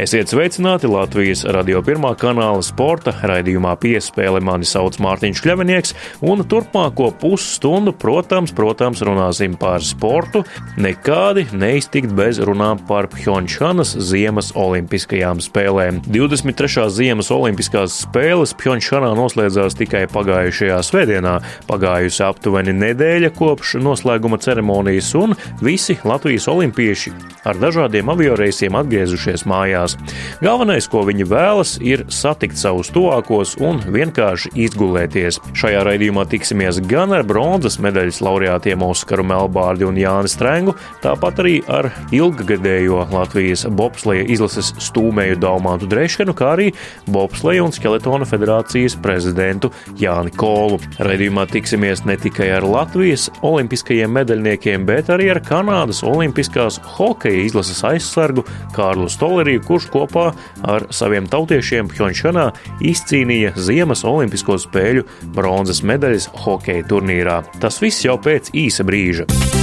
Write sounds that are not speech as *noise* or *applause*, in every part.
Esiet sveicināti Latvijas radio pirmā kanāla sporta raidījumā piespēle. Mani sauc Mārtiņš Kļavinieks, un turpmāko pusstundu, protams, protams, runāsim par sportu. Nekādi neiztikt bez runām par Pjončanas ziemas olimpiskajām spēlēm. 23. ziemas olimpiskās spēles Pjončanā noslēdzās tikai pagājušajā svētdienā. Pagājusi aptuveni nedēļa kopš noslēguma ceremonijas, un visi Latvijas olimpieši ar dažādiem avioreisiem atgriezušies mājās mājās. Galvenais, ko viņi vēlas, ir satikt savus tuvākos un vienkārši izgulēties. Šajā raidījumā tiksimies gan ar bronzas medaļas laureātiem Oskaru Melbārdi un Jāni Strengu, tāpat arī ar ilggadējo Latvijas bobsleja izlases stūmēju Daumantu Dreškanu, kā arī bobsleja un skeletona federācijas prezidentu Jāni Kolu. Raidījumā tiksimies ne tikai ar Latvijas olimpiskajiem medaļniekiem, bet arī ar Kanādas olimpiskās hokeja izlases aizsargu Kārlu Stoleriju, kurš kopā ar saviem tautiešiem Pjončanā izcīnīja Ziemas Olimpisko spēļu bronzas medaļas hokeja turnīrā. Tas viss jau pēc īsa brīža.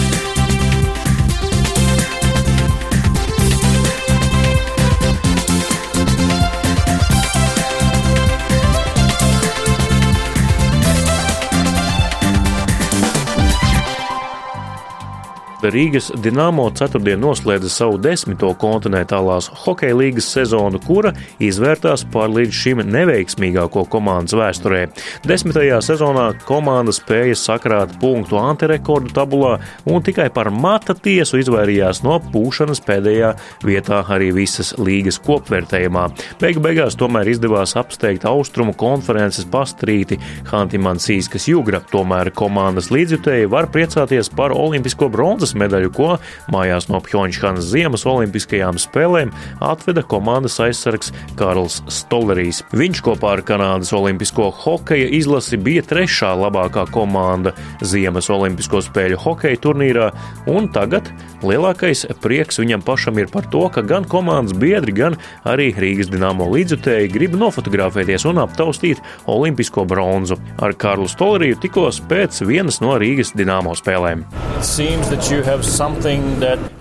Rīgas Dienāmo ceturtdien noslēdza savu desmito kontinentālās hokeja līgas sezonu, kura izvērtās par līdz šim neveiksmīgāko komandas vēsturē. Desmitajā sezonā komanda spēja sakrāt punktu antirekordu tabulā un tikai par mata tiesu izvairījās no pūšanas pēdējā vietā arī visas līgas kopvērtējumā. Beigu beigās tomēr izdevās apsteigt austrumu konferences pastrīti Hantimansīskas jugra, tomēr komandas līdzjutēji var priecāties par olimpisko bronzas bronzas medaļu, ko mājās no Pjončhanas Ziemas Olimpiskajām spēlēm atveda komandas aizsargs Karls Stolerijs. Viņš kopā ar Kanādas Olimpisko hokeja izlasi bija trešā labākā komanda Ziemas Olimpisko spēļu hokeja turnīrā, un tagad lielākais prieks viņam pašam ir par to, ka gan komandas biedri, gan arī Rīgas dināmo līdzutēji grib nofotografēties un aptaustīt olimpisko bronzu. Ar Karlu Stoleriju tikos pēc vienas no Rīgas dināmo spēlēm. That, uh,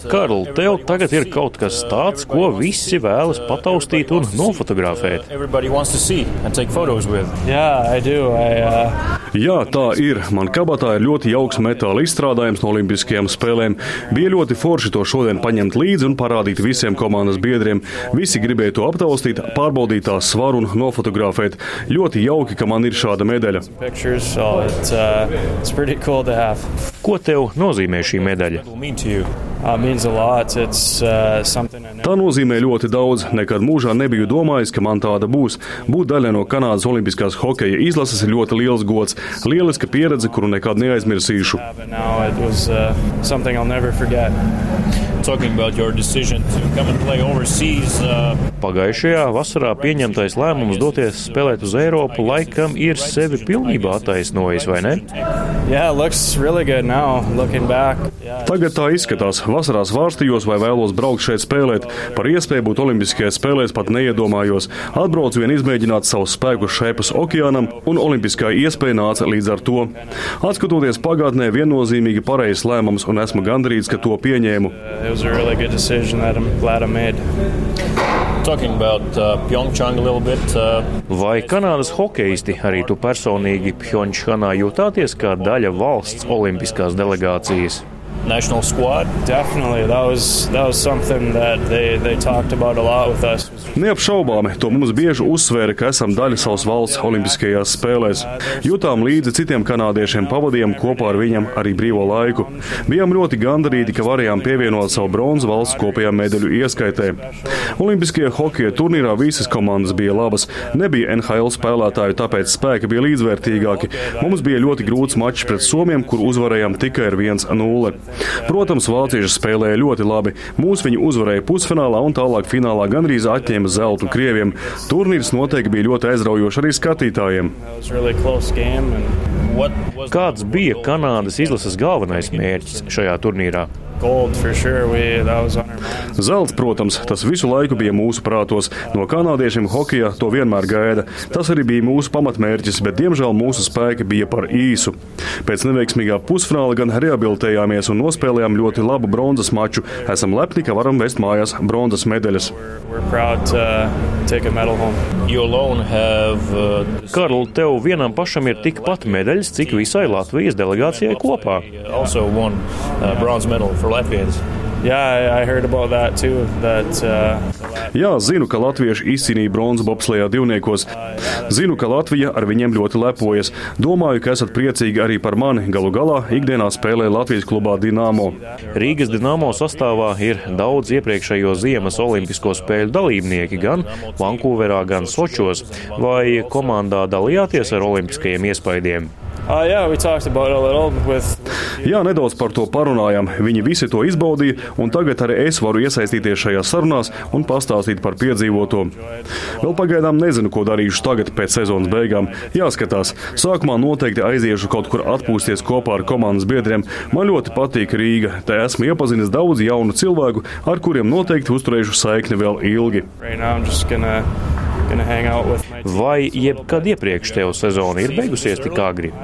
Karl, tev tagad ir kaut kas tāds, ko visi vēlas pataustīt un nofotografēt. Yeah, I do. I, uh... Jā, tā ir. Man kabatā ir ļoti jauks metāla izstrādājums no Olimpiskajām spēlēm. Bija ļoti forši to šodien paņemt līdzi un parādīt visiem komandas biedriem. Visi gribēja to aptaustīt, pārbaudīt tās svaru un nofotografēt. Ļoti jauki, ka man ir šāda medaļa. Pictures, so it's, uh, it's cool Ko tev nozīmē šī medaļa? Uh, uh, tā nozīmē ļoti daudz. Nekad mūžā nebiju domājis, ka man tāda būs. Būt daļai no Kanādas Olimpiskās hokeja izlases ir ļoti liels gods. Lieliska pieredze, kuru nekad neaizmirsīšu. Uh, Pagājušajā vasarā pieņemtais lēmums doties spēlēt uz Eiropu laikam ir sevi pilnībā attaisnojis, vai ne? Yeah, really yeah. Tagad tā izskatās. Vasarās vārstījos vai vēlos braukt šeit spēlēt. Par iespēju būt Olimpiskajās spēlēs pat neiedomājos. Atbraucu vien izmēģināt savus spēkus šēpas okeānam, un Olimpiskā iespēja nāca līdz ar to. Atskatoties pagātnē, viennozīmīgi pareizs lēmums, un esmu gandrīz, ka to pieņēmu. Was a really good decision that I'm glad I made. About, uh, bit, uh... Vai Kanādas hokeisti arī tu personīgi Pjončhanā jūtāties kā daļa valsts olimpiskās delegācijas? National squad. Definitely, that was that was something that they they talked about a lot with us. Neapšaubāmi, to mums bieži uzsvēra, ka esam daļa savas valsts olimpiskajās spēlēs. Jutām līdzi citiem kanādiešiem, pavadījām kopā ar viņiem arī brīvo laiku. Bijām ļoti gandarīti, ka varējām pievienot savu bronzu valsts kopējā medaļu ieskaitē. Olimpiskajā hokeja turnīrā visas komandas bija labas, nebija NHL spēlētāju, tāpēc spēki bija līdzvērtīgāki. Mums bija ļoti grūts mačs pret Somiem, kur uzvarējām tikai ar 1-0. Protams, vācieši spēlēja ļoti labi. Mūs viņi uzvarēja pusfinālā un tālāk finālā gandrīz atņēma zeltu Krieviem. Turnīrs noteikti bija ļoti aizraujošs arī skatītājiem. Kāds bija Kanādas izlases galvenais mērķis šajā turnīrā? Zelts, protams, tas visu laiku bija mūsu prātos. No kanādiešiem hokeja to vienmēr gaida. Tas arī bija mūsu pamatmērķis, bet diemžēl mūsu spēki bija par īsu. Pēc neveiksmīgā pusfināla gan rehabilitējāmies un nospēlējām ļoti labu bronzas maču. Esam lepni, ka varam vest mājās bronzas medaļas. Karl, tev vienam pašam ir tikpat medaļas, cik visai Latvijas delegācijai kopā. Won, uh, Yeah, I heard about that too. That, uh, Jā, zinu, ka latvieši izcīnīja bronzu bobslējā divniekos. Zinu, ka Latvija ar viņiem ļoti lepojas. Domāju, ka esat priecīgi arī par mani. Galu galā ikdienā spēlē Latvijas klubā Dienāmo. Rīgas Dienāmo sastāvā ir daudz iepriekšējo ziemas olimpisko spēļu dalībnieki gan Vankūverā, gan Sočos. Vai komandā dalījāties ar olimpiskajiem iespaidiem? Yeah, with... Jā, nedaudz par to parunājām. Viņi visi to izbaudīja, un tagad arī es varu iesaistīties šajās sarunās un pastāstīt par piedzīvoto. Vēl pagaidām nezinu, ko darīšu tagad pēc sezonas beigām. Jāskatās. Sākumā noteikti aiziešu kaut kur atpūsties kopā ar komandas biedriem. Man ļoti patīk Rīga. Te esmu iepazinis daudz jaunu cilvēku, ar kuriem noteikti uzturēšu saikni vēl ilgi. Right now, Vai jebkad iepriekš tev sezona ir beigusies tik agri? Uh...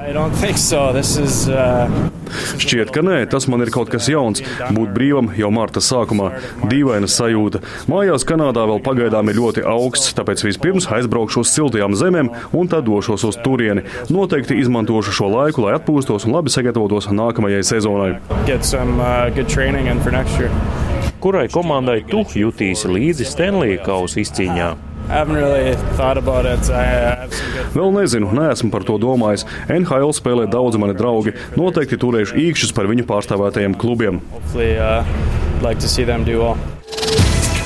Šķiet, ka nē, tas man ir kaut kas jauns. Būt brīvam jau marta sākumā. Dīvaina sajūta. Mājās Kanādā vēl pagaidām ir ļoti augsts, tāpēc vispirms aizbraukšu uz siltajām zemēm un tad došos uz turieni. Noteikti izmantošu šo laiku, lai atpūstos un labi sagatavotos nākamajai sezonai. Some, uh, Kurai komandai tu jutīsi līdzi Stanley kausa izcīņā? Really Vēl nezinu, neesmu par to domājis. NHL spēlē daudz mani draugi. Noteikti turēšu īkšķus par viņu pārstāvētajiem klubiem. Uh, like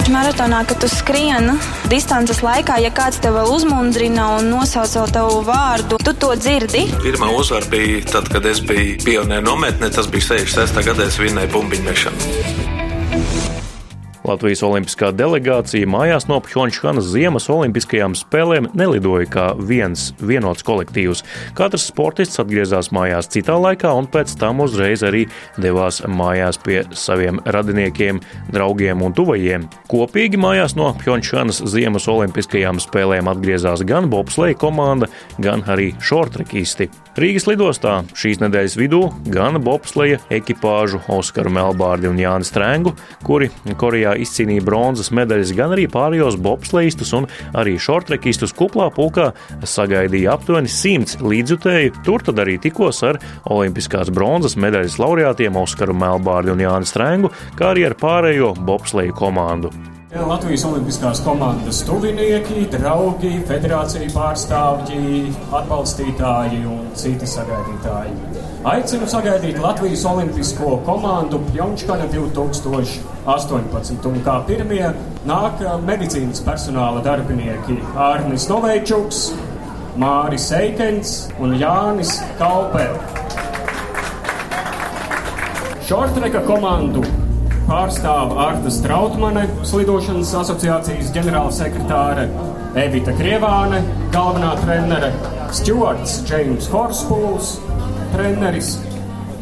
Maratonā, kad tu skrieni distances laikā, ja kāds tev vēl uzmundrina un nosauc tavu vārdu, tu to dzirdi. Pirmā uzvara bija tad, kad es biju pionieru nometnē. Tas bija 66. gadā, es vinnēju bumbiņu mešanu. Latvijas Olimpiskā delegācija mājās no Pjončhanas Ziemas Olimpiskajām spēlēm nelidoja kā viens vienots kolektīvs. Katrs sportists atgriezās mājās citā laikā un pēc tam uzreiz arī devās mājās pie saviem radiniekiem, draugiem un tuvajiem. Kopīgi mājās no Pjončhanas Ziemas Olimpiskajām spēlēm atgriezās gan bobsleja komanda, gan arī šortrekisti. Rīgas lidostā šīs nedēļas vidū gan bobsleja ekipāžu Oskaru Melbārdi un Jānis Strēngu, kuri Korejā izcīnīja bronzas medaļas, gan arī pārējos bobsleistus un arī šortrekistus kuplā pulkā sagaidīja aptuveni simts līdzjutēju. Tur tad arī tikos ar olimpiskās bronzas medaļas laureātiem Oskaru Melbārdu un Jānu Strēngu, kā arī ar pārējo bobsleju komandu. Latvijas Olimpiskās komandas tuvinieki, draugi, federācija pārstāvji, atbalstītāji un citi sagaidītāji. Aicinu sagaidīt Latvijas Olimpisko komandu Pjončkana 2018. Un kā pirmie nāk medicīnas personāla darbinieki Ārnis Noveičuks, Māris Eikens un Jānis Kalpe. Šortreka komandu pārstāv Arta Strautmane, Slidošanas asociācijas ģenerālsekretāre, Evita Krievāne, galvenā trenere, Stjuarts Džeims Horspūls, treneris,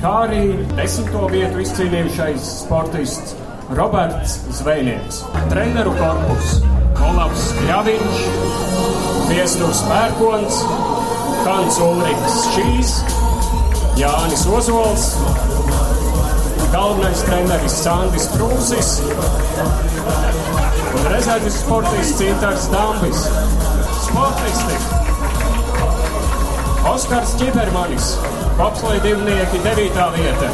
kā arī desmito vietu izcīnījušais sportists Roberts Zvejnieks. Treneru korpus Olavs Kļaviņš, Viesturs Pērkons, Hans Ulriks Šīs, Jānis Ozols, galvenais treneris Sandis Prūsis un rezerves sportists Cintars Dambis. Sportisti Oskars Čibermanis, bobsleja divnieki 9. vieta,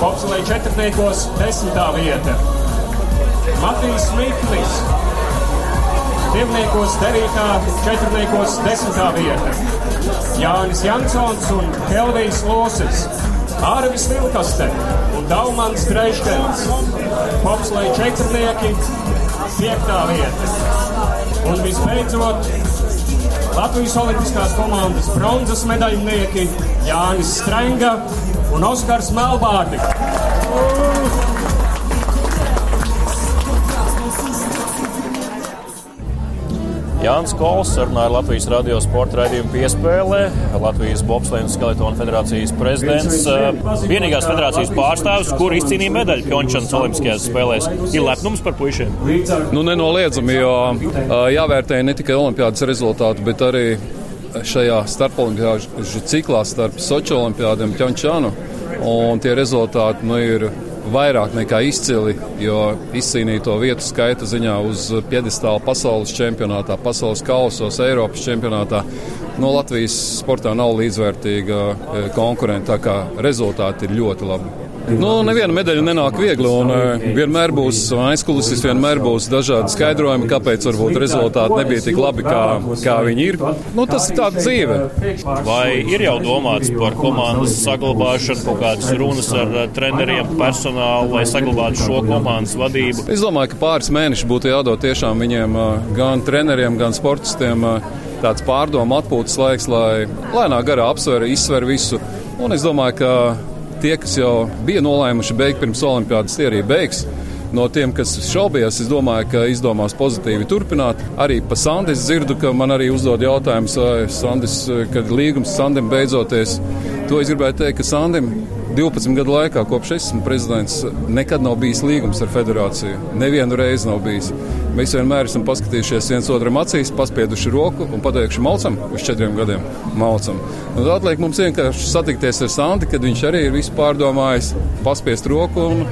bobsleja četrniekos 10. vieta, Matīs Miklis, divniekos 9. četrniekos 10. vieta, Jānis Jansons un Kelvijs Losis. Ārvis Vilkaste un Daumans Greiškens. Popslēja četrnieki, piektā vieta. Un visbeidzot, Latvijas Olimpiskās komandas bronzas medaļnieki Jānis Strenga un Oskars Melbārdi. Jānis Kols sarunāja ar Latvijas radio sporta raidījumu piespēlē. Latvijas Bobslēnu skeletonu federācijas prezidents. Vienīgās federācijas pārstāvis, kur izcīnīja medaļu Pjončānas Olimpiskajās spēlēs. Ir lepnums par puišiem? Nu, nenoliedzami, jo jāvērtē ne tikai olimpiādas rezultāti, bet arī šajā starpolimpiāžu ciklā starp Sochi olimpiādiem un Pjončānu. Un tie rezultāti nu, ir vairāk nekā izcili, jo izcīnīto vietu skaita ziņā uz piedestāla pasaules čempionātā, pasaules kausos, Eiropas čempionātā. No Latvijas sportā nav līdzvērtīga e, konkurenta, tā kā rezultāti ir ļoti labi. Nu, neviena medaļa nenāk viegli, un uh, vienmēr būs aizkulisēs, vienmēr būs dažādi skaidrojumi, kāpēc varbūt rezultāti nebija tik labi, kā, kā viņi ir. Nu, tas ir tāds dzīve. Vai ir jau domāts par komandas saglabāšanu, kaut kādas runas ar treneriem, personālu, lai saglabātu šo komandas vadību? Es domāju, ka pāris mēneši būtu jādod tiešām viņiem, uh, gan treneriem, gan sportistiem, tāds pārdomu atpūtas laiks, lai lēnā garā apsver, izsver visu. Un es domāju, ka tie, kas jau bija nolēmuši beigt pirms olimpiādas, tie arī beigs. No tiem, kas šaubījās, es domāju, ka izdomās pozitīvi turpināt. Arī pa Sandis dzirdu, ka man arī uzdod jautājumus, Sandis, kad līgums Sandim beidzoties. To es gribēju teikt, ka Sandim 12 gadu laikā, kopš es esmu prezidents, nekad nav bijis līgums ar federāciju. Nevienu reizi nav bijis. Mēs vienmēr esam paskatījušies viens otram acīs, paspieduši roku un pateikuši, maucam uz četriem gadiem. Maucam. Un tad atliek mums vienkārši satikties ar Santi, kad viņš arī ir visu pārdomājis, paspiest roku un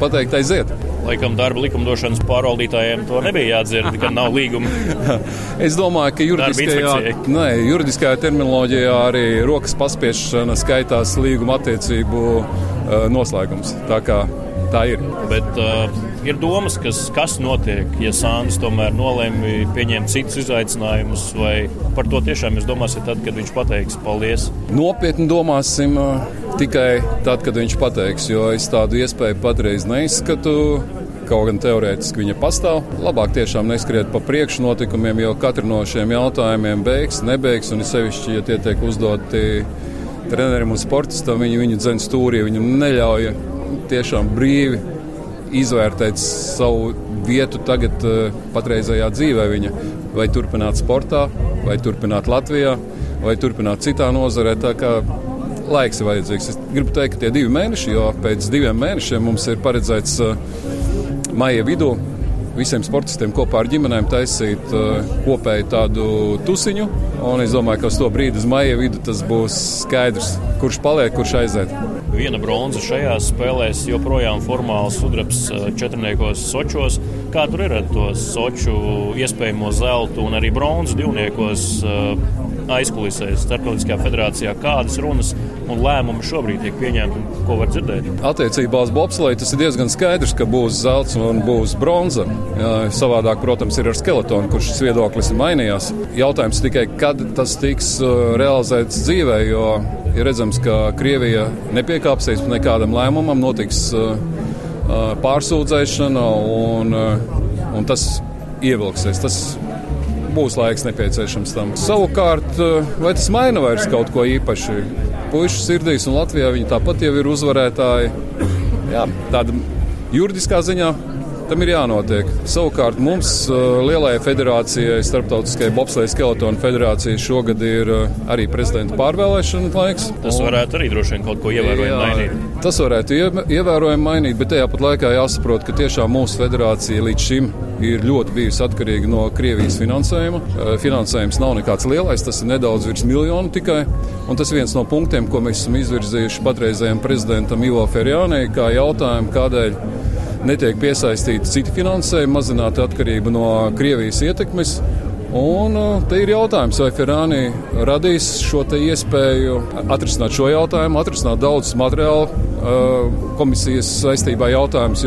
pateikt, aiziet. Laikam darba likumdošanas pārvaldītājiem to nebija jādzird, ka nav līguma. *laughs* es domāju, ka juridiskajā, nē, juridiskajā terminoloģijā arī rokas paspiešana skaitās līguma attiecību uh, noslēgums. Tā kā tā ir. Bet, uh, ir domas, kas, kas notiek, ja Sandis tomēr nolēma pieņemt citus izaicinājumus, vai par to tiešām jūs domāsiet tad, kad viņš pateiks paldies? Nopietni domāsim tikai tad, kad viņš pateiks, jo es tādu iespēju patreiz neizskatu. Kaut gan teorētiski viņa pastāv. Labāk tiešām neskriet pa priekšu notikumiem, jo katru no šiem jautājumiem beigs, nebeigs. Un, sevišķi, ja tie tiek uzdoti trenerim un sportistam, viņi viņu dzen stūrī, viņu neļauj tiešām brīvi izvērtēt savu vietu tagad, eh, patreizajā dzīvē. Viņa. Vai turpināt sportā, vai turpināt Latvijā, vai turpināt citā nozarē. Laiks ir vajadzīgs. Es gribu teikt, ka tie divi mēneši, jo pēc diviem mēnešiem mums ir paredzēts uh, maija vidū visiem sportistiem kopā ar ģimenēm taisīt uh, kopēju tādu tusiņu. Un es domāju, ka uz to brīdi, uz maija vidu, tas būs skaidrs, kurš paliek, kurš aiziet viena bronza šajās spēlēs, joprojām formāls sudrabs eh, četrniekos Sočos. Kā tur ir ar to Soču iespējamo zeltu un arī bronzas divniekos eh, aizkulisēs Startautiskajā federācijā? Kādas runas un lēmumi šobrīd tiek pieņemti, ko var dzirdēt? Attiecībā uz bobsleju tas ir diezgan skaidrs, ka būs zelts un būs bronza. Savādāk, protams, ir ar skeletonu, kurš šis viedoklis ir mainījās. Jautājums tikai, kad tas tiks eh, realizēts dzīvē, jo ir redzams, ka Krievija nepiekāpsies nekādam lēmumam, notiks uh, uh, pārsūdzēšana un, uh, un tas ievilksies. Tas būs laiks nepieciešams tam. Savukārt, vai tas maina vairs kaut ko īpaši? Puikas sirdīs un Latvijā viņi tāpat jau ir uzvarētāji. Jā, tāda juridiskā ziņā Tam ir jānotiek. Savukārt mums, uh, Lielajai federācijai, Starptautiskajai Bobsleja Skeletonu federācijai, šogad ir uh, arī prezidenta pārvēlēšana laiks. Tas varētu arī droši vien kaut ko ievērojami mainīt. Tas varētu ievērojami mainīt, bet tajā pat laikā jāsaprot, ka tiešām mūsu federācija līdz šim ir ļoti bijusi atkarīga no Krievijas finansējuma. Uh, finansējums nav nekāds lielais, tas ir nedaudz virs miljonu tikai. Un tas viens no punktiem, ko mēs esam izvirzījuši patreizējiem prezidentam Ivo Ferjānei, kā jautājumu, kādēļ netiek piesaistīti citi finansējumi, mazināta atkarība no Krievijas ietekmes. Un uh, te ir jautājums, vai Ferrāni radīs šo iespēju atrisināt šo jautājumu, atrisināt daudzus materiālu uh, komisijas saistībā jautājumus.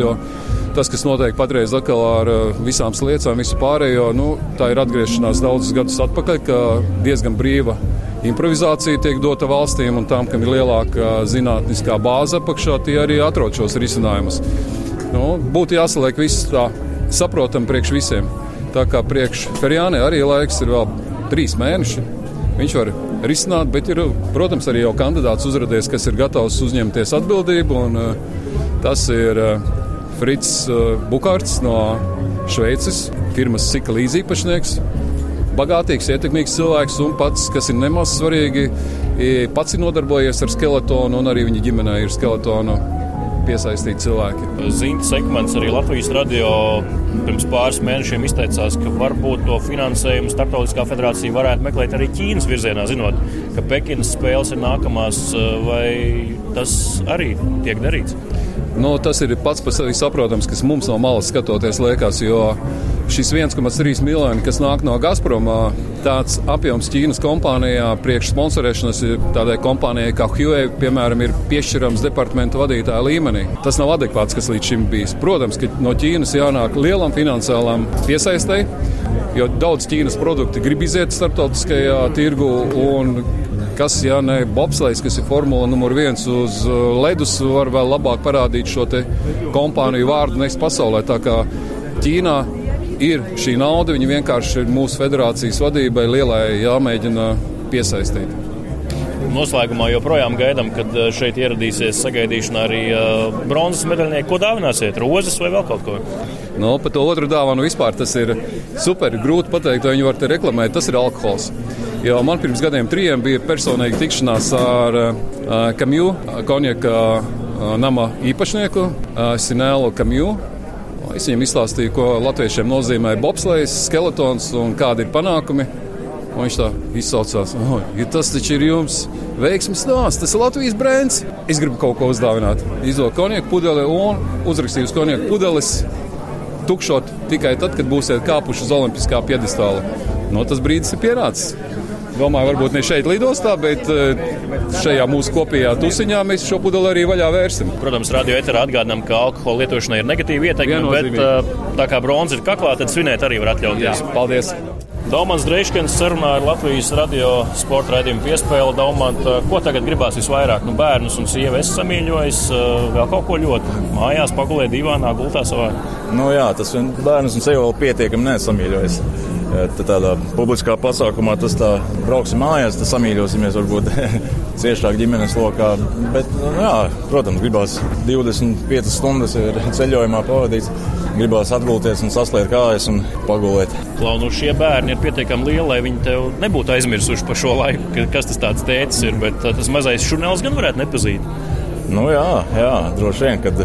Tas, kas notiek patreiz atkal ar uh, visām sliecām, visu pārējo, nu, tā ir atgriešanās daudzus gadus atpakaļ, ka diezgan brīva improvizācija tiek dota valstīm un tām, kam ir lielāka zinātniskā bāze apakšā, tie arī atrod šos risinājumus. Nu, būtu jāsaliek viss tā saprotami priekš visiem. Tā kā priekš Ferjānai arī laiks ir vēl trīs mēneši. Viņš var risināt, bet ir, protams, arī jau kandidāts uzrādījis, kas ir gatavs uzņemties atbildību. Un, uh, tas ir uh, Frits uh, Bukārts no Šveices, firmas Sika līdzīpašnieks. bagātīgs, ietekmīgs cilvēks un pats, kas ir nemaz svarīgi, pats ir nodarbojies ar skeletonu un arī viņa ģimenē ir skeletonu piesaistīti cilvēki. Zintas Ekmans arī Latvijas radio pirms pāris mēnešiem izteicās, ka varbūt to finansējumu Startautiskā federācija varētu meklēt arī Ķīnas virzienā, zinot, ka Pekinas spēles ir nākamās, vai tas arī tiek darīts? Nu, tas ir pats par sevi saprotams, kas mums no malas skatoties liekas, jo šis 1,3 miljoni, kas nāk no Gazprom, tāds apjoms Ķīnas kompānijā priekš sponsorēšanas tādai kompānijai kā Huawei, piemēram, ir piešķirams departamenta vadītāja līmenī. Tas nav adekvāts, kas līdz šim bijis. Protams, ka no Ķīnas jānāk lielam finansiālam piesaistei, jo daudz Ķīnas produkti grib iziet starptautiskajā tirgu un kas, ja ne bobslēgs, kas ir formula numur viens uz ledus, var vēl labāk parādīt šo kompāniju vārdu next pasaulē. Tā kā Ķīnā ir šī nauda, viņa vienkārši ir mūsu federācijas vadībai lielai jāmēģina piesaistīt. Noslēgumā joprojām gaidām, kad šeit ieradīsies sagaidīšanā arī uh, bronzas medaļnieki. Ko dāvināsiet? Rozes vai vēl kaut ko? No, par to otru dāvanu vispār tas ir super grūti pateikt, vai viņi var te reklamēt. Tas ir alkohols. Jo man pirms gadiem trijiem bija personīga tikšanās ar Kamju, konjaka uh, nama īpašnieku, Sinēlu Kamju. Es viņam izstāstīju, ko latviešiem nozīmē bobslēgs, skeletons un kādi ir panākumi. Un viņš tā izsaucās, oh, ja tas taču ir jums veiksmīgs stāsts, tas ir Latvijas brands. Es gribu kaut ko uzdāvināt. Izdodu konjaku pudeli un uzrakstīju uz konjaku pudeles. Tukšot tikai tad, kad būsiet kāpuši uz olimpiskā piedestāla. No tas brīdis ir pierādījis. Domāju, varbūt ne šeit lidostā, bet šajā mūsu kopējā tusiņā mēs šo pudeli arī vaļā vērsim. Protams, radio eterā atgādinām, ka alkohola lietošanai ir negatīva ieteikuma, bet tā kā bronza ir kaklā, tad svinēt arī var atļauties. Jā, paldies! Daumans Dreiškins sarunā ar Latvijas radio sporta raidījumu piespēli. Daumant, ko tagad gribās visvairāk? Nu, bērnus un sievu es samīļojos, vēl kaut ko ļoti. Mājās pagulēt divānā gultā savā. Nu jā, tas bērnus un sievu vēl pietiekami nesamīļojas. Tādā publiskā pasākumā tas tā brauksim mājās, tad samīļosimies varbūt *laughs* ciešāk ģimenes lokā. Bet, nu, jā, protams, gribās 25 stundas ceļojumā pavadīt. Gribās atgulties un saslēgt kājas un pagulēt. Klau, nu šie bērni ir pietiekami lieli, lai viņi tev nebūtu aizmirsuši par šo laiku, kas tas tāds tēcis ir. Bet tas mazais žurnāls gan varētu nepazīt. Nu jā, jā droši vien, kad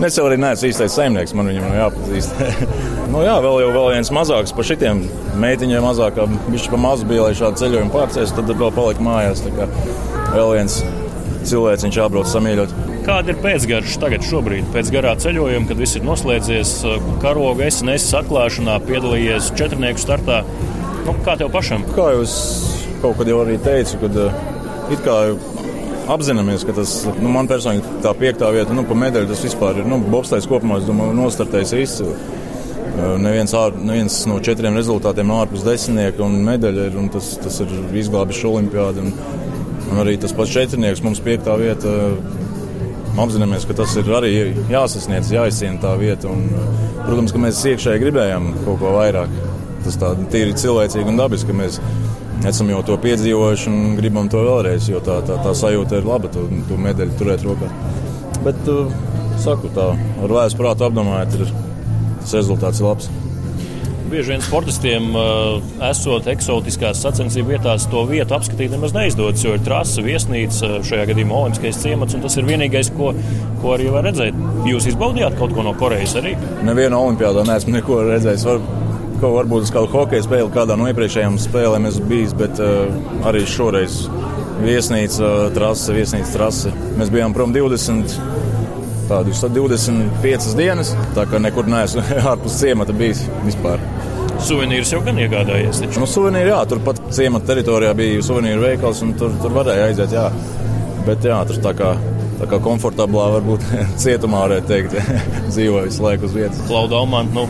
Es jau arī neesmu īstais saimnieks, man viņam jāpazīst. *laughs* nu, jā, vēl, jau, vēl viens mazāks par šitiem meitiņiem, mazāk, viņš pa mazu bija, lai šādu ceļojumu pārcēs, tad vēl palika mājās. Vēl viens cilvēks viņš jābrauc samīļot. Kāda ir pēcgarša tagad, šobrīd, pēc garā ceļojuma, kad viss ir noslēdzies, karoga SNS atklāšanā, piedalījies četrnieku startā? Nu, kā tev pašam? Kā es kaut kad jau arī teicu, kad it kā apzināmies, ka tas nu, man personīgi tā piektā vieta, nu, pa medaļu tas vispār ir. Nu, Bobstais kopumā, es domāju, nostartējis izcili. Neviens, ār, neviens no četriem rezultātiem nav ārpus desmitnieka un medaļa ir. Un tas, tas ir izglābis šo olimpiādu. Un, un arī tas pats četrnieks mums piektā vieta. Apzināmies, ka tas ir arī jāsasniedz, jāizcīna tā vieta. Un, protams, ka mēs iekšēji gribējām kaut ko vairāk. Tas tā tīri cilvēcīgi un dabiski, ka mēs esam jau to piedzīvojuši un gribam to vēlreiz, jo tā, tā, tā sajūta ir laba, to, to medaļu turēt rokā. Bet, uh, saku tā, ar vēsu prātu apdomājot, ir tas rezultāts ir labs. Bieži vien sportistiem, uh, esot eksotiskās sacensību vietās, to vietu apskatīt nemaz neizdodas, jo ir trase, viesnīca, šajā gadījumā olimpiskais ciemats, un tas ir vienīgais, ko, ko arī var redzēt. Jūs izbaudījāt kaut ko no Korejas arī? Nevienā olimpiādā neesmu neko redzējis. Var ko varbūt uz kādu hokeja spēli, kādā no iepriekšējām spēlēm esmu bijis, bet uh, arī šoreiz viesnīca uh, trase, viesnīca trase. Mēs bijām prom 20. Tādus 25 dienas, tā kā nekur neesmu *laughs* ārpus ciemata bijis vispār. Suvenīrus jau gan iegādājies. Taču. Nu, suvenīri, jā, turpat ciemata teritorijā bija suvenīru veikals, un tur, tur varēja aiziet. Jā. Bet jā, tur tā kā tā kā komfortablā, varbūt *laughs* cietumā varētu teikt, *laughs* dzīvo visu laiku uz vietas. Klauda Almant, nu,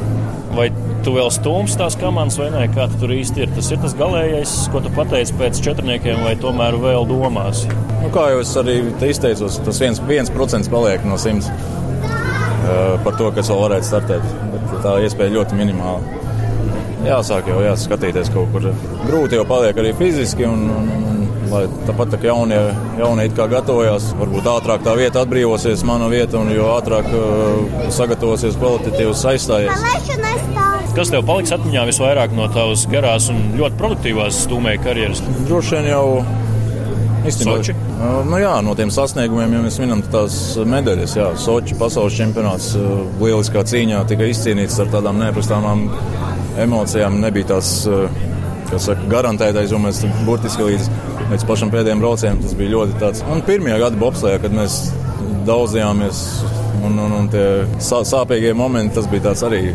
tu vēl stūmsi tās komandas, vai nē, kā tu tur īsti ir. Tas ir tas galīgais, ko tu pateici pēc četrniekiem, vai tomēr vēl domās? Nu, kā jau es arī izteicos, tas viens, viens procents paliek no simts uh, par to, kas vēl varētu startēt. Bet tā iespēja ļoti minimāla. Jāsāk jau jāskatīties kaut kur. Grūti jau paliek arī fiziski. Un, un, un, lai tāpat tā kā jaunie, jaunie it kā gatavojās, varbūt ātrāk tā vieta atbrīvosies, mana vieta, un jo ātrāk uh, sagatavosies kvalitatīvs aizstājies. Kas tev paliks atmiņā visvairāk no tavas garās un ļoti produktīvās stūmēja karjeras? Droši vien jau Soči? Nu, jā, no tiem sasniegumiem, ja mēs minam tās medaļas, jā, Sochi pasaules čempionāts lieliskā cīņā tika izcīnīts ar tādām neaprastāmām emocijām. Nebija tās saka, garantētais, jo mēs burtiski līdz, līdz pašam pēdējiem braucienam tas bija ļoti tāds. Un pirmajā gada bobslējā, kad mēs daudzījāmies un, un, un tie sāpīgie momenti, tas bija tāds arī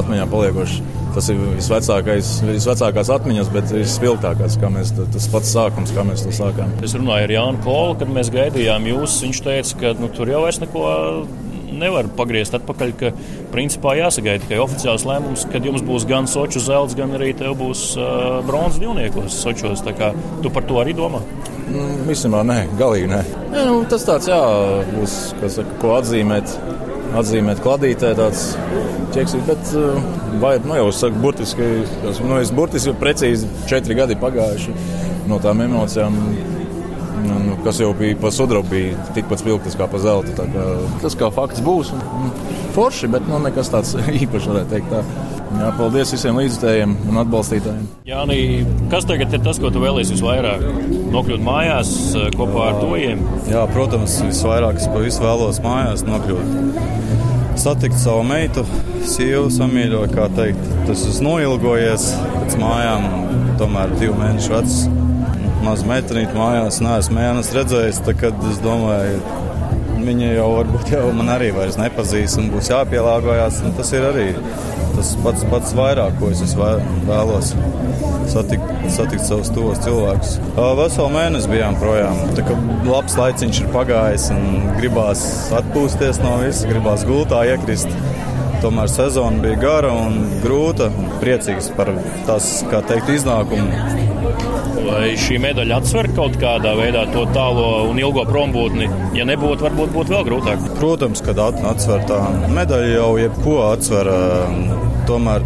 atmiņā paliekošs. Tas ir visvecākais, visvecākās atmiņas, bet visspilgtākās, kā mēs tas pats sākums, kā mēs to sākām. Es runāju ar Jānu Kolu, kad mēs gaidījām jūs. Viņš teica, ka nu, tur jau vairs neko nevar pagriezt atpakaļ, ka principā jāsagaida tikai oficiāls lēmums, kad jums būs gan soču zelts, gan arī tev būs uh, bronzas divniekos sočos. Tu par to arī domā? Nu, Visumā nē, galīgi nē. nē nu, tas tāds, jā, būs, saka, ko atzīmēt atzīmēt kladītē tāds ķeksīt, bet vai, nu, jau saku, burtiski, nu, es burtiski precīzi četri gadi pagājuši no tām emocijām. Nu, kas jau bija pa sudrabu, bija tikpat spilgtas kā pa zelta. Kā, tas kā fakts būs. Forši, bet nu, nekas tāds *laughs* īpašs varētu teikt. Tā. Jā, paldies visiem līdzstrādājiem un atbalstītājiem. Jā, nī, kas tagad ir tas, ko tu vēlēsies visvairāk? Nokļūt mājās kopā ar tojiem? Jā, protams, visvairāk es pavisam vēlos mājās nokļūt. Satikt savu meitu, sievu samīļoju, kā teikt. Tas ir noilgojies pēc mājām, tomēr divu mēnešu vecs. Mazu meitenīti mājās neesmu mēnesi redzējis, tad es domāju, viņa jau varbūt jau man arī vairs nepazīst un būs jāpielāgojas. Tas ir arī tas pats, pats vairāk, ko es vēlos satikt, satikt savus tos cilvēkus. Veselu mēnesi bijām projām. Tā kā labs laiciņš ir pagājis un gribās atpūsties no visa, gribās gultā iekrist. Tomēr sezona bija gara un grūta. Priecīgs par tās, kā teikt, iznākumu. Vai šī medaļa atsver kaut kādā veidā to tālo un ilgo prombūtni? Ja nebūtu, varbūt būtu vēl grūtāk. Protams, ka atsver tā medaļa jau jebko atsver. Tomēr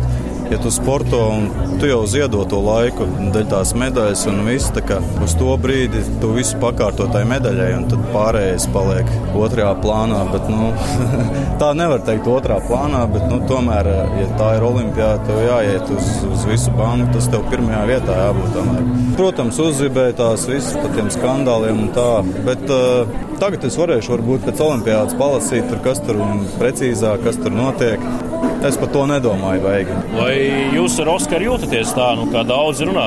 ja tu sporto un tu jau ziedo to laiku, dēļ tās medaļas un viss, tā kā uz to brīdi tu visu pakārto tai medaļai, un tad pārējais paliek otrajā plānā. Bet, nu, *laughs* tā nevar teikt otrā plānā, bet nu, tomēr, ja tā ir olimpiāda, tev jāiet uz, uz visu banku, tas tev pirmajā vietā jābūt. Tomēr. Protams, uzzīmēja tās visas par tiem skandāliem un tā, bet uh, tagad es varēšu varbūt pēc olimpiādas palasīt, tur, kas tur precīzāk, kas tur notiek. Es par to nedomāju. Vajag. Vai jūs ar Oskaru jūtaties tā, nu, kā daudz runā,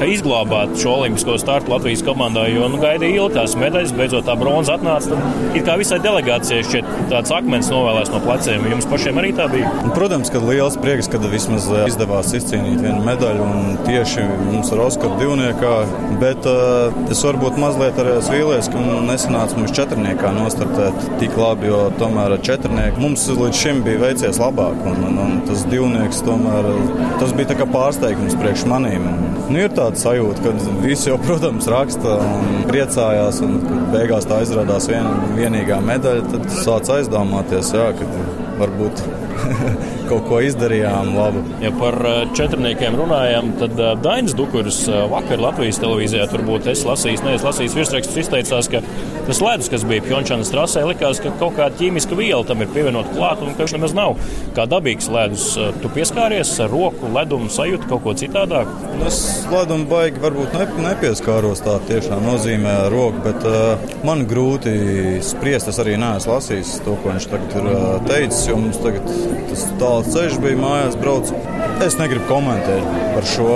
ka izglābāt šo olimpisko startu Latvijas komandā, jo nu, gaidīja ilgi tās medaļas, beidzot tā bronza atnāca. Ir kā visai delegācijai šķiet tāds akmens novēlēts no pleciem. Jums pašiem arī tā bija? Un, protams, ka liels prieks, ka vismaz eh, izdevās izcīnīt vienu medaļu un tieši mums ar Oskaru divniekā, bet uh, es varbūt mazliet arī vīlies, ka nesanāca mums četrniekā nostartēt tik labi, jo tomēr ar četrnieku mums līdz šim bija veicies labāk. Un, un, un tas divnieks tomēr tas bija pārsteigums priekš manīm. Nu, ir tāda sajūta, ka visi jau, protams, raksta un priecājās, un beigās tā izrādās vien, vienīgā medaļa. Tad sāc aizdomāties, jā, ka varbūt *laughs* kaut ko izdarījām labu. Ja par eh, četrniekiem runājam, tad eh, Dainis Dukuris eh, vakar Latvijas televīzijā turbūt es lasīju, nevis lasīju virsrakstus, izteicās, ka tas ledus, kas bija Pjončānas trasē, likās, ka kaut kāda ķīmiska viela tam ir pievienota klāt un ka viņš nemaz nav kā dabīgs ledus. Tu pieskāries ar roku, ledumu sajūtu kaut ko citādāk? Es ledumu baigi varbūt ne, nepieskāros tā tiešām nozīmē ar roku, bet uh, man grūti spriest. Es arī neesmu lasījis to, ko viņš tagad ir uh, teicis, jo mums tagad tas tāls ceļš bija mājās brauc. Es negribu komentēt par šo.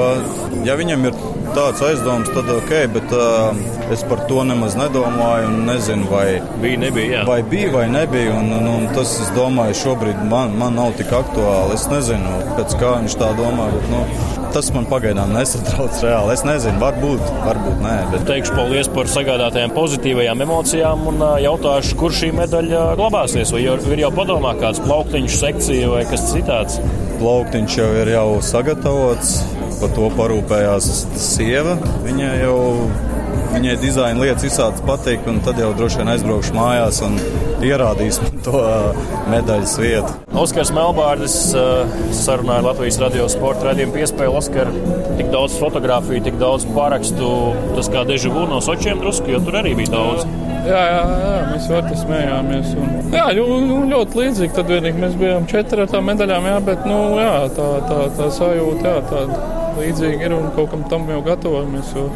Ja viņam ir tāds aizdoms, tad ok, bet uh, es par to nemaz nedomāju nezinu, vai bija, nebija, jā. vai bija vai nebija. Un, un, un tas, es domāju, šobrīd man, man nav tik aktuāli. Es nezinu, pēc kā viņš tā domā. Bet, nu, tas man pagaidām nesatrauc reāli. Es nezinu, varbūt, varbūt nē. Bet... Teikšu paldies par sagādātajām pozitīvajām emocijām un jautāšu, kur šī medaļa glabāsies. Vai ir jau padomā kāds plauktiņš sekcija vai kas citāds? Plauktiņš jau ir jau sagatavots par to parūpējās sieva. Viņa jau viņai dizaina lietas visādas patīk, un tad jau droši vien aizbraukšu mājās un ierādīs to medaļas vietu. Oskars Melbārdis sarunāja Latvijas radio sporta raidījumu piespēju. Oskar, tik daudz fotografiju, tik daudz parakstu, tas kā dežavu no Sočiem drusku, jo tur arī bija daudz. Jā, jā, jā mēs ļoti smējāmies. Un, jā, ļoti, ļoti līdzīgi. Tad vienīgi mēs bijām četri ar tām medaļām, jā, bet nu, jā, tā, tā, tā sajūta, jā, tāda līdzīga ir un kaut kam tam jau gatavojamies. Jo,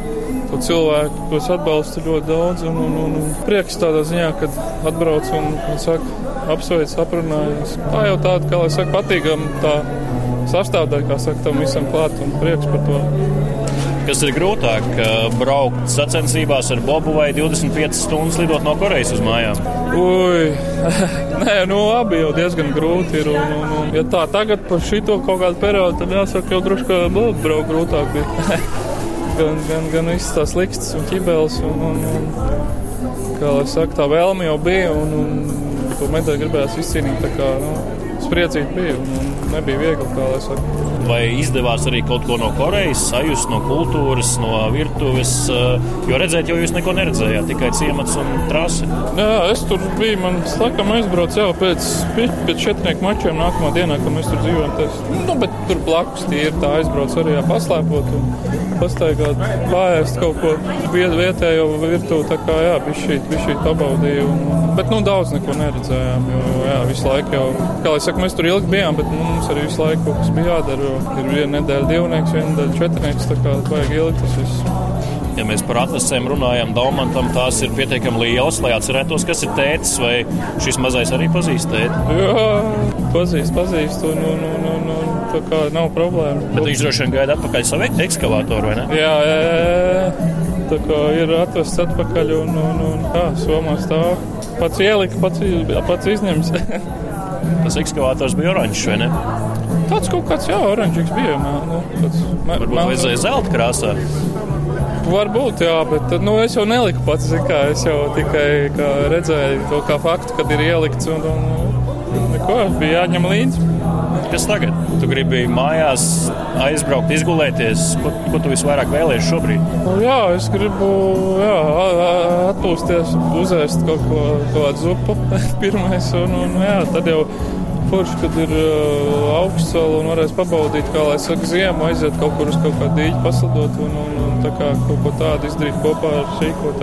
to cilvēku, ko es atbalstu, ļoti daudz. Un, un, un, un prieks tādā ziņā, kad atbrauc un, un saka, apsveic, aprunājas. Tā jau tāda, kā lai saka, patīkam tā sastāvdaļa, kā saka, tam visam klāt un prieks par to. Kas ir grūtāk, braukt sacensībās ar Bobu vai 25 stundas lidot no Korejas uz mājām? Ui, *laughs* nē, nu abi jau diezgan grūti ir. Un, un, un, ja tā tagad par šito kaut kādu periodu, tad jāsaka, jau drusku Bobu braukt grūtāk bija. *laughs* gan, gan, gan viss tās likstas un ķibeles. Un, un, un, kā lai saka, tā vēlme jau bija un, un to medaļu gribējās izcīnīt. Tā kā, nu, spriedzīgi bija un, un nebija viegli. Vai izdevās arī kaut ko no Korejas, sajust no kultūras, no virtuves? Jo redzēt, jau jūs neko neredzējāt, tikai ciemats un trasi. Jā, es tur biju. Man laikam aizbraucu jau pēc, pēc četrnieku mačiem nākamā dienā, kad mēs tur dzīvojam. Nu, bet tur blakus tie ir tā aizbrauc arī jā, paslēpot un pastaigāt, pāriest kaut ko vietējo virtuvi. Tā kā jā, bija šī, bija šī pabaudīja. Un, bet nu daudz neko neredzējām, jo jā, visu laiku jau, kā lai saka, mēs tur ilgi bijām, bet nu, mums arī visu laiku kas bija jādara. Ir viena nedēļa divnieks, viena nedēļa četrnieks. Tā kā vajag ilgi tas viss. Ja mēs par atlasēm runājam, Daumantam tās ir pietiekami lielas, lai atcerētos, kas ir tētis, vai šis mazais arī pazīst tēti. Jā, pazīst, pazīst, un, un, un, un, un tā kā nav problēma. Bet viņš droši vien gaida atpakaļ savu ekskavātoru, vai ne? Jā, jā, jā. Tā kā ir atvests atpakaļ un, un, un jā, somā stāv. Pats ielika, pats, pats izņems. *laughs* Tas ekskavātors bija oranžs, vai ne? Tāds kaut kāds, jā, oranžīgs bija. Mē, nu, tāds, mē, Varbūt mē, vajadzēja zelta krāsā. Varbūt, jā, bet nu, es jau neliku pats. Kā, es jau tikai redzēju to kā faktu, kad ir ielikts. Un, un, neko, bija jāņem līdzi. Kas tagad? Tu gribi mājās aizbraukt, izgulēties. Ko, ko tu visvairāk vēlējies šobrīd? Nu, jā, es gribu jā, atpūsties, uzēst kaut ko tādu zupu *laughs* pirmais. Un, un, jā, tad jau forši, kad ir uh, augsts vēl un varēs pabaudīt, kā lai saka, ziemu, aiziet kaut kur uz kaut kādu dīķi, paslidot un, un, un tā kā kaut ko tādu izdarīt kopā ar šīko.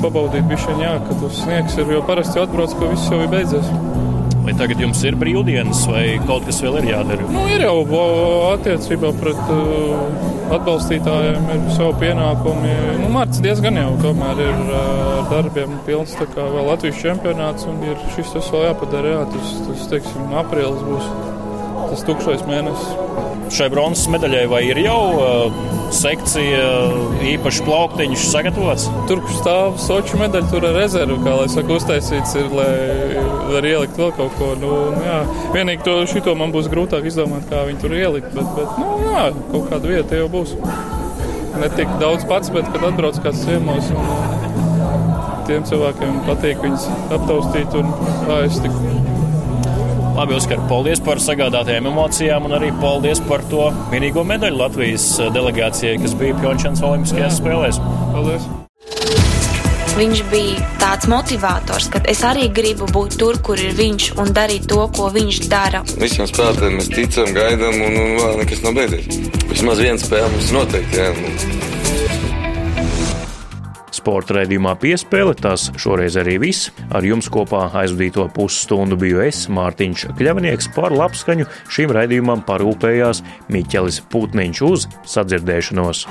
Pabaudīt bišķiņā, jā, ka tas sniegs ir, jo parasti atbrauc, ka viss jau ir beidzies. Vai tagad jums ir brīvdienas, vai kaut kas vēl ir jādara? Nu, ir jau attiecībā pret uh, atbalstītājiem, ir savi pienākumi. Nu, Mārcis diezgan jau tomēr ir uh, ar darbiem pilns. Tā kā vēl Latvijas čempionāts un ir šis tas vēl jāpadara. Jā, tas, tas teiksim, aprīlis būs tas tukšais mēnesis. Šai bronzas medaļai vai ir jau uh, sekcija, īpaši plauktiņš sagatavots? Tur, stāv Soču medaļa, tur ir rezerve, kā lai saka, uztaisīts, ir, lai var ielikt vēl kaut ko. Nu, jā. Vienīgi to šito man būs grūtāk izdomāt, kā viņi tur ielikt, bet, bet nu, jā, kaut kāda vieta jau būs. Ne tik daudz pats, bet kad atbrauc kāds ciemos. Un, tiem cilvēkiem patīk viņus aptaustīt un pāriest. Labi, Oskar, paldies par sagādātajām emocijām un arī paldies par to vienīgo medaļu Latvijas delegācijai, kas bija Pjončāns Olimpiskajās spēlēs. Paldies! Viņš bija tāds motivators, ka es arī gribu būt tur, kur ir viņš un darīt to, ko viņš dara. Visiem spēlētājiem mēs ticam, gaidām, un, un vēl nekas nav beidzies. Vismaz viena spēle mums noteikti. Jā. Sporta raidījumā piespēle tas šoreiz arī viss. Ar jums kopā aizvadīto pusstundu biju es, Mārtiņš Kļavnieks, par labskaņu šim raidījumam parūpējās Miķelis Putniņš uz sadzirdēšanos.